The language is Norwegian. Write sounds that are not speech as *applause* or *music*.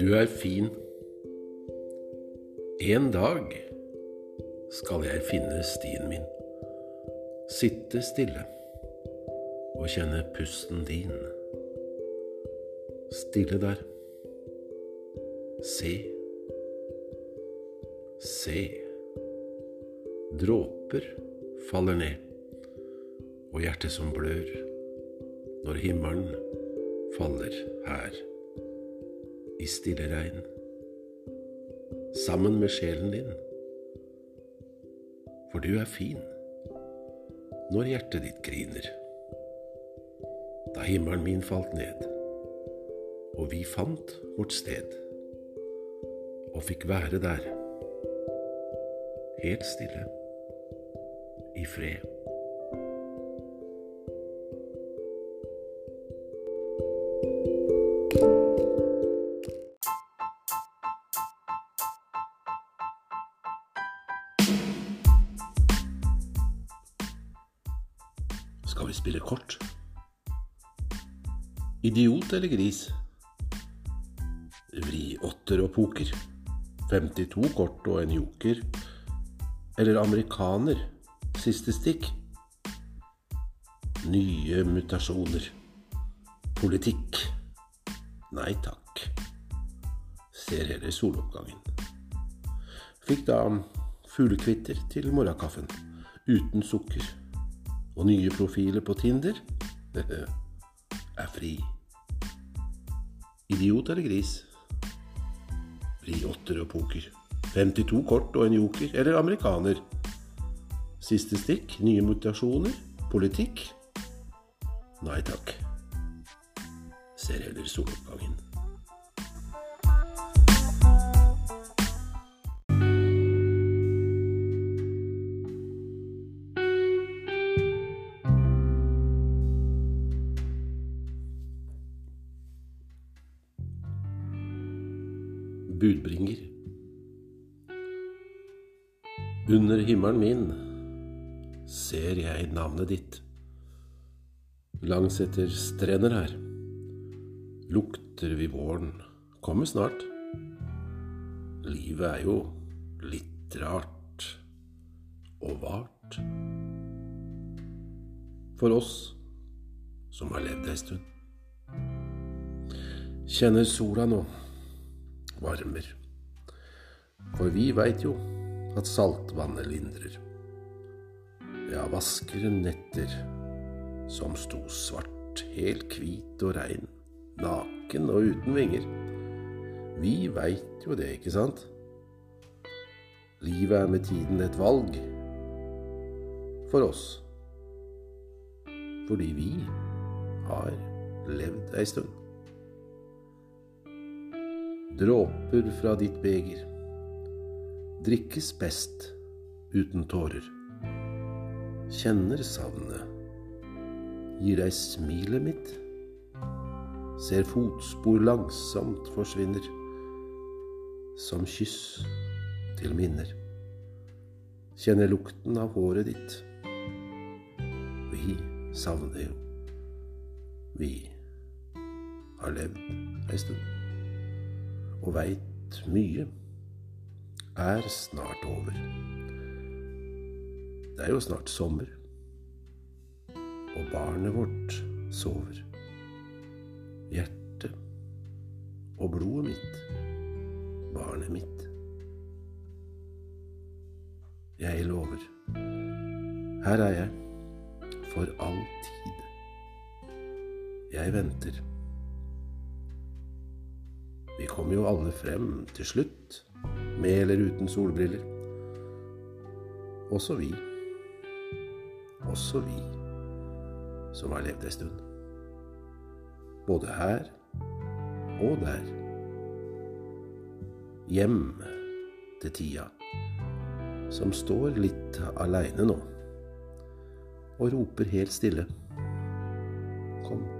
Du er fin. En dag skal jeg finne stien min. Sitte stille og kjenne pusten din. Stille der. Se. Se. Dråper faller ned, og hjertet som blør når himmelen faller her i stille regn, sammen med sjelen din. For du er fin når hjertet ditt griner. Da himmelen min falt ned, og vi fant vårt sted, og fikk være der, helt stille, i fred. Skal vi spille kort? Idiot eller gris? Vri åtter og poker. 52 kort og en joker. Eller amerikaner? Siste stikk? Nye mutasjoner. Politikk? Nei takk. Ser heller soloppgangen. Fikk da fuglekvitter til morgenkaffen. Uten sukker og nye profiler på Tinder *laughs* er fri. Idiot eller gris? Fri åtter og poker. 52 kort og en joker, eller amerikaner. Siste stikk, nye mutasjoner, politikk? Nei takk. Ser heller soloppgangen. Budbringer. Under himmelen min ser jeg navnet ditt. Langs etter strender her lukter vi våren kommer snart. Livet er jo litt rart og vart. For oss som har levd ei stund. Kjenner sola nå varmer. For vi veit jo at saltvannet lindrer. Ja, vaskere netter som sto svart, helt hvit og rein, naken og uten vinger. Vi veit jo det, ikke sant? Livet er med tiden et valg for oss. Fordi vi har levd ei stund dråper fra ditt beger. Drikkes best uten tårer. Kjenner savnet. Gir deg smilet mitt. Ser fotspor langsomt forsvinner. Som kyss til minner. Kjenner lukten av håret ditt. Vi savner jo. Vi har levd ei stund og veit mye, er snart over. Det er jo snart sommer, og barnet vårt sover. Hjertet og blodet mitt, barnet mitt. Jeg lover, her er jeg, for all tid. Jeg venter. Vi kommer jo alle frem til slutt, med eller uten solbriller. Også vi. Også vi som har levd ei stund. Både her og der. Hjem til tida, som står litt aleine nå, og roper helt stille. Kom.